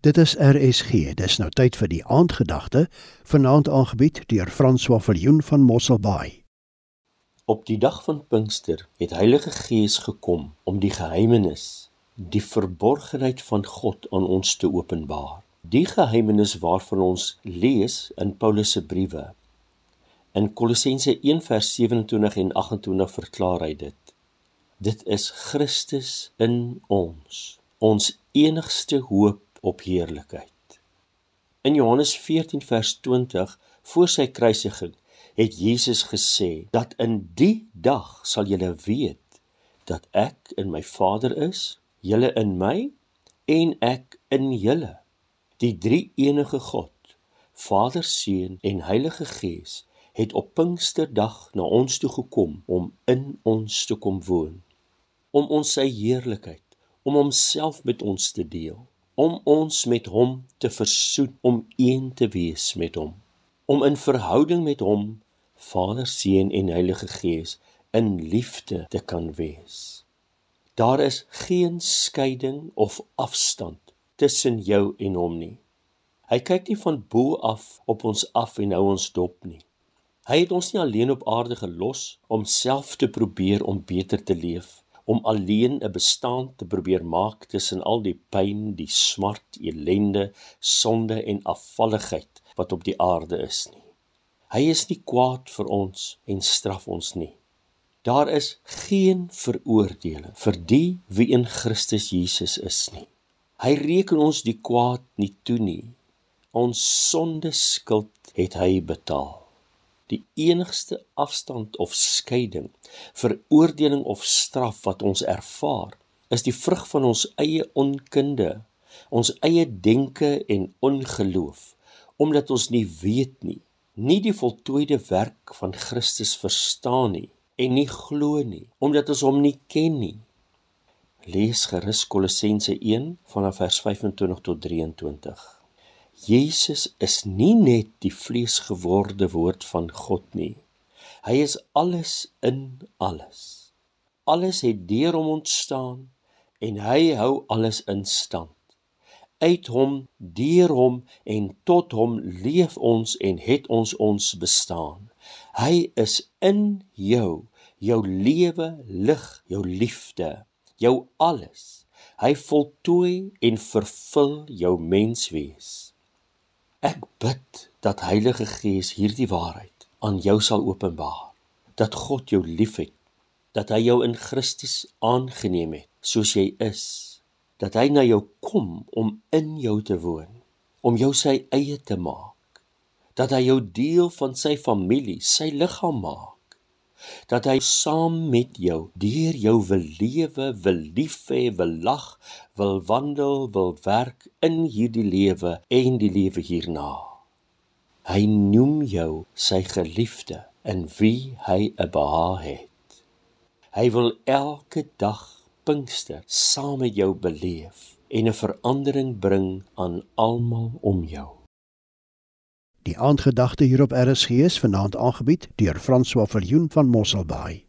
Dit is RSG. Dis nou tyd vir die aandgedagte, vanaand aangebied deur François Viljoen van Mosselbaai. Op die dag van Pinkster het Heilige Gees gekom om die geheimenis, die verborgenheid van God aan ons te openbaar. Die geheimenis waarvan ons lees in Paulus se briewe. In Kolossense 1:27 en 28 verklaar hy dit. Dit is Christus in ons, ons enigste hoop op heerlikheid. In Johannes 14 vers 20 voor sy kruisiging het Jesus gesê dat in die dag sal julle weet dat ek in my Vader is, julle in my en ek in julle. Die drie enige God, Vader, Seun en Heilige Gees het op Pinksterdag na ons toe gekom om in ons te kom woon, om ons sy heerlikheid, om homself met ons te deel om ons met hom te versoen om een te wees met hom om in verhouding met hom Vader Seun en Heilige Gees in liefde te kan wees. Daar is geen skeiding of afstand tussen jou en hom nie. Hy kyk nie van bo af op ons af en hou ons dop nie. Hy het ons nie alleen op aarde gelos om self te probeer om beter te leef om alleen 'n bestaan te probeer maak tussen al die pyn, die smart, ellende, sonde en afvalligheid wat op die aarde is nie. Hy is nie kwaad vir ons en straf ons nie. Daar is geen veroordeling vir die wie in Christus Jesus is nie. Hy reken ons die kwaad nie toe nie. Ons sonde skuld het hy betaal die enigste afstand of skeiding veroordeling of straf wat ons ervaar is die vrug van ons eie onkunde ons eie denke en ongeloof omdat ons nie weet nie nie die voltooide werk van Christus verstaan nie en nie glo nie omdat ons hom nie ken nie. Lees gerus Kolossense 1 vanaf vers 25 tot 23 Jesus is nie net die vleesgeworde woord van God nie. Hy is alles in alles. Alles het deur hom ontstaan en hy hou alles in stand. Uit hom, deur hom en tot hom leef ons en het ons ons bestaan. Hy is in jou, jou lewe, lig, jou liefde, jou alles. Hy voltooi en vervul jou menswees. Ek bid dat Heilige Gees hierdie waarheid aan jou sal openbaar. Dat God jou liefhet, dat hy jou in Christus aangeneem het soos jy is, dat hy na jou kom om in jou te woon, om jou sy eie te maak, dat hy jou deel van sy familie, sy liggaam maak dat hy saam met jou deur jou wil lewe, wil lief hê, wil lag, wil wandel, wil werk in hierdie lewe en die lewe hierna. Hy noem jou sy geliefde in wie hy 'n behaag het. Hy wil elke dag Pinkster saam met jou beleef en 'n verandering bring aan almal om jou. Die aandgedagte hier op RSG is vanaand aangebied deur François Viljoen van Mosselbaai.